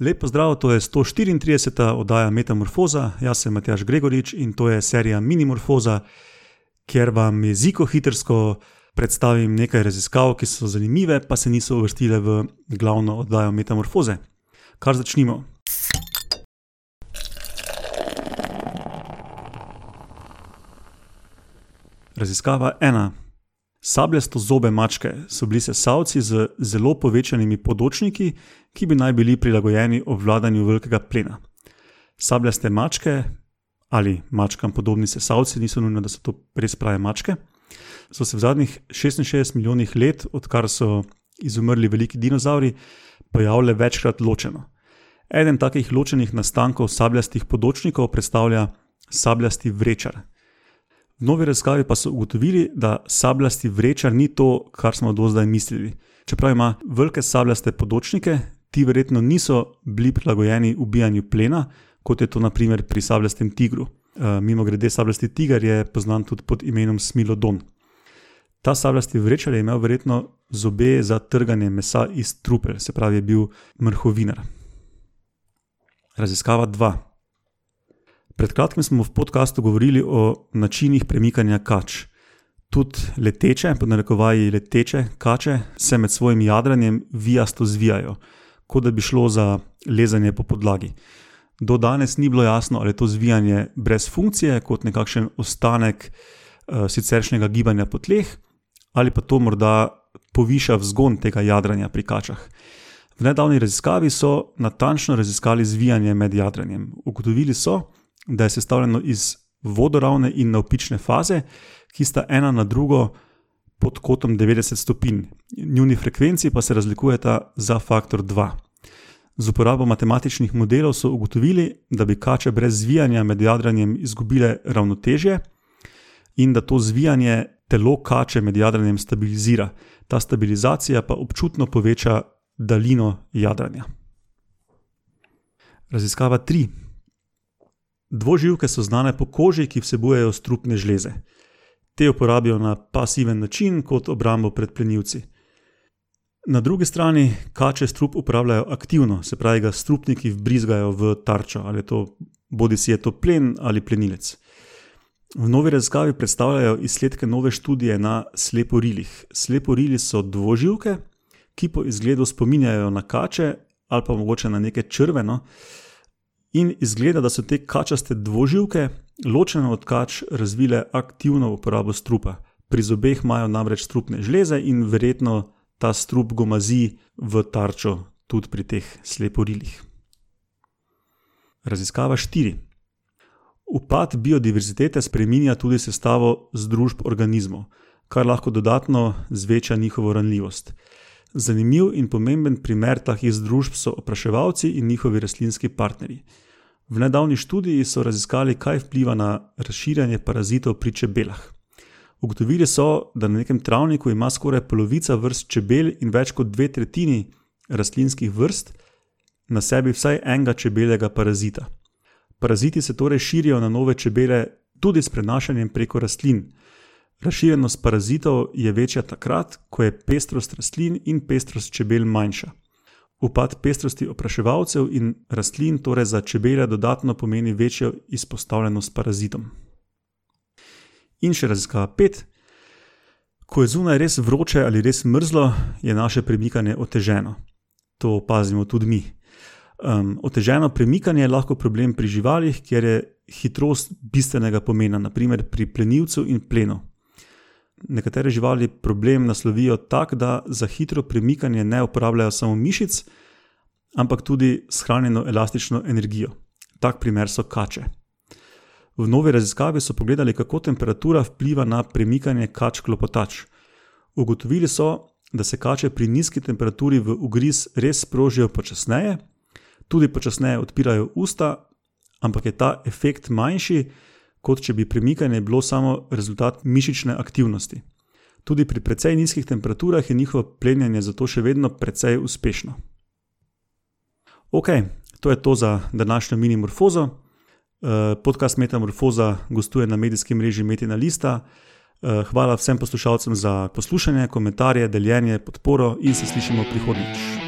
Lepo zdrav, to je 134. oddaja Metamorfoza, jaz sem Matjaš Gregorič in to je serija Minimorfoza, kjer vam jeziko hitrsko predstavim nekaj raziskav, ki so zanimive, pa se niso uvrstile v glavno oddajo Metamorfoze. Kar začnimo. Raziskava ena. Sabljasto zobe mačke so bili sesalci z zelo povečanimi podočniki, ki bi naj bili prilagojeni obvladanju velikega plena. Sabljaste mačke ali mačkam podobni sesalci, niso nujno, da so to res prave mačke, so se v zadnjih 66 milijonih let, odkar so izumrli veliki dinozauri, pojavljale večkrat ločeno. Eden takih ločenih nastankov sabljastih podočnikov predstavlja sabljasti vrečar. V novi raziskavi pa so ugotovili, da sabljasti vrečar ni to, kar smo do zdaj mislili. Čeprav ima velike sabljaste podočnike, ti verjetno niso bili prilagojeni ubijanju plena, kot je to naprimer pri sabljastem tigru. E, Mimo grede, sabljasti tiger je poznan tudi pod imenom Smilodon. Ta sabljasti vrečar je imel verjetno zobe za trganje mesa iz trupel, se pravi, je bil mrhovinar. Raziskava 2. Pred kratkim smo v podkastu govorili o načinih premikanja kač. Tudi leteče, pod narekovaji leteče kače, se med svojim jadranjem vijasto zvijajo, kot da bi šlo za lezanje po podlagi. Do danes ni bilo jasno, ali je to zvijanje brez funkcije, kot nekakšen ostanek uh, siceršnjega gibanja po tleh, ali pa to morda poviša vzgon tega jadranja pri kačah. V nedavni raziskavi so natančno raziskali zvijanje med jadranjem. Ugotovili so, da je sestavljeno iz vodoravne in navpične faze, ki sta ena na drugo pod kotom 90 stopinj. Njuni frekvenci pa se razlikujeta za faktor 2. Z uporabo matematičnih modelov so ugotovili, da bi kače brez zvijanja med jadranjem izgubile ravnotežje in da to zvijanje telo kače med jadranjem stabilizira. Ta stabilizacija pa občutno poveča daljino jadranja. Raziskava 3. Dvoživke so znane po koži, ki vsebujejo strupne žleze. Te uporabijo na pasiven način kot obrambo pred plenilci. Na drugi strani kače strup uporabljajo aktivno, se pravi, ga strupniki vbrizgajo v tarčo, ali to bodi si je to plen ali plenilec. V novi raziskavi predstavljajo izsledke nove študije na sleporilih. Sleporili so dvoživke, ki po izgledu spominjajo na kače ali pa mogoče na nekaj črveno, in izgleda, da so te kačaste dvoživke, ločene od kač, razvile aktivno uporabo strupa. Pri zobeh imajo namreč strupne žleze in verjetno ta strup gomazi v tarčo tudi pri teh sleporilih. Raziskava 4. Upad biodiverzitete spreminja tudi sestavo združb organizmov, kar lahko dodatno zveča njihovo ranljivost. Zanimiv in pomemben primer takih združb so opraševalci in njihovi rastlinski partnerji. V nedavni študiji so raziskali, kaj vpliva na razširjanje parazitov pri čebelah. Ugotovili so, da na nekem travniku ima skoraj polovica vrst čebel in več kot dve tretjini rastlinskih vrst na sebi vsaj enega čebeljega parazita. Paraziti se torej širijo na nove čebele tudi s prenašanjem preko rastlin. Razširjenost parazitov je večja takrat, ko je pestrost rastlin in pestrost čebel manjša. Upad pestrosti opraševalcev in rastlin torej za čebele dodatno pomeni večjo izpostavljenost parazitom. In še raziskava pet. Ko je zunaj res vroče ali res mrzlo, je naše premikanje oteženo. To opazimo tudi mi. Um, oteženo premikanje je lahko problem pri živalih, kjer je hitrost bistvenega pomena, naprimer pri plenilcu in plenu. Nekatere živali problem naslovijo tako, da za hitro premikanje ne uporabljajo samo mišic, ampak tudi shranjeno elastično energijo. Tak primer so kače. V novi raziskavi so pogledali, kako temperatura vpliva na premikanje kač klopotač. Ugotovili so, da se kače pri nizki temperaturi v ugriz res sprožijo počasneje, tudi počasneje odpirajo usta, ampak je ta efekt manjši, kot če bi premikanje bilo samo rezultat mišične aktivnosti. Tudi pri precej nizkih temperaturah je njihovo plenjenje zato še vedno precej uspešno. Ok, to je to za današnjo minimorfozo. Eh, podcast Metamorfoza gostuje na medijskem mreži Metina Lista. Eh, hvala vsem poslušalcem za poslušanje, komentarje, deljenje, podporo in se slišimo prihodnjič.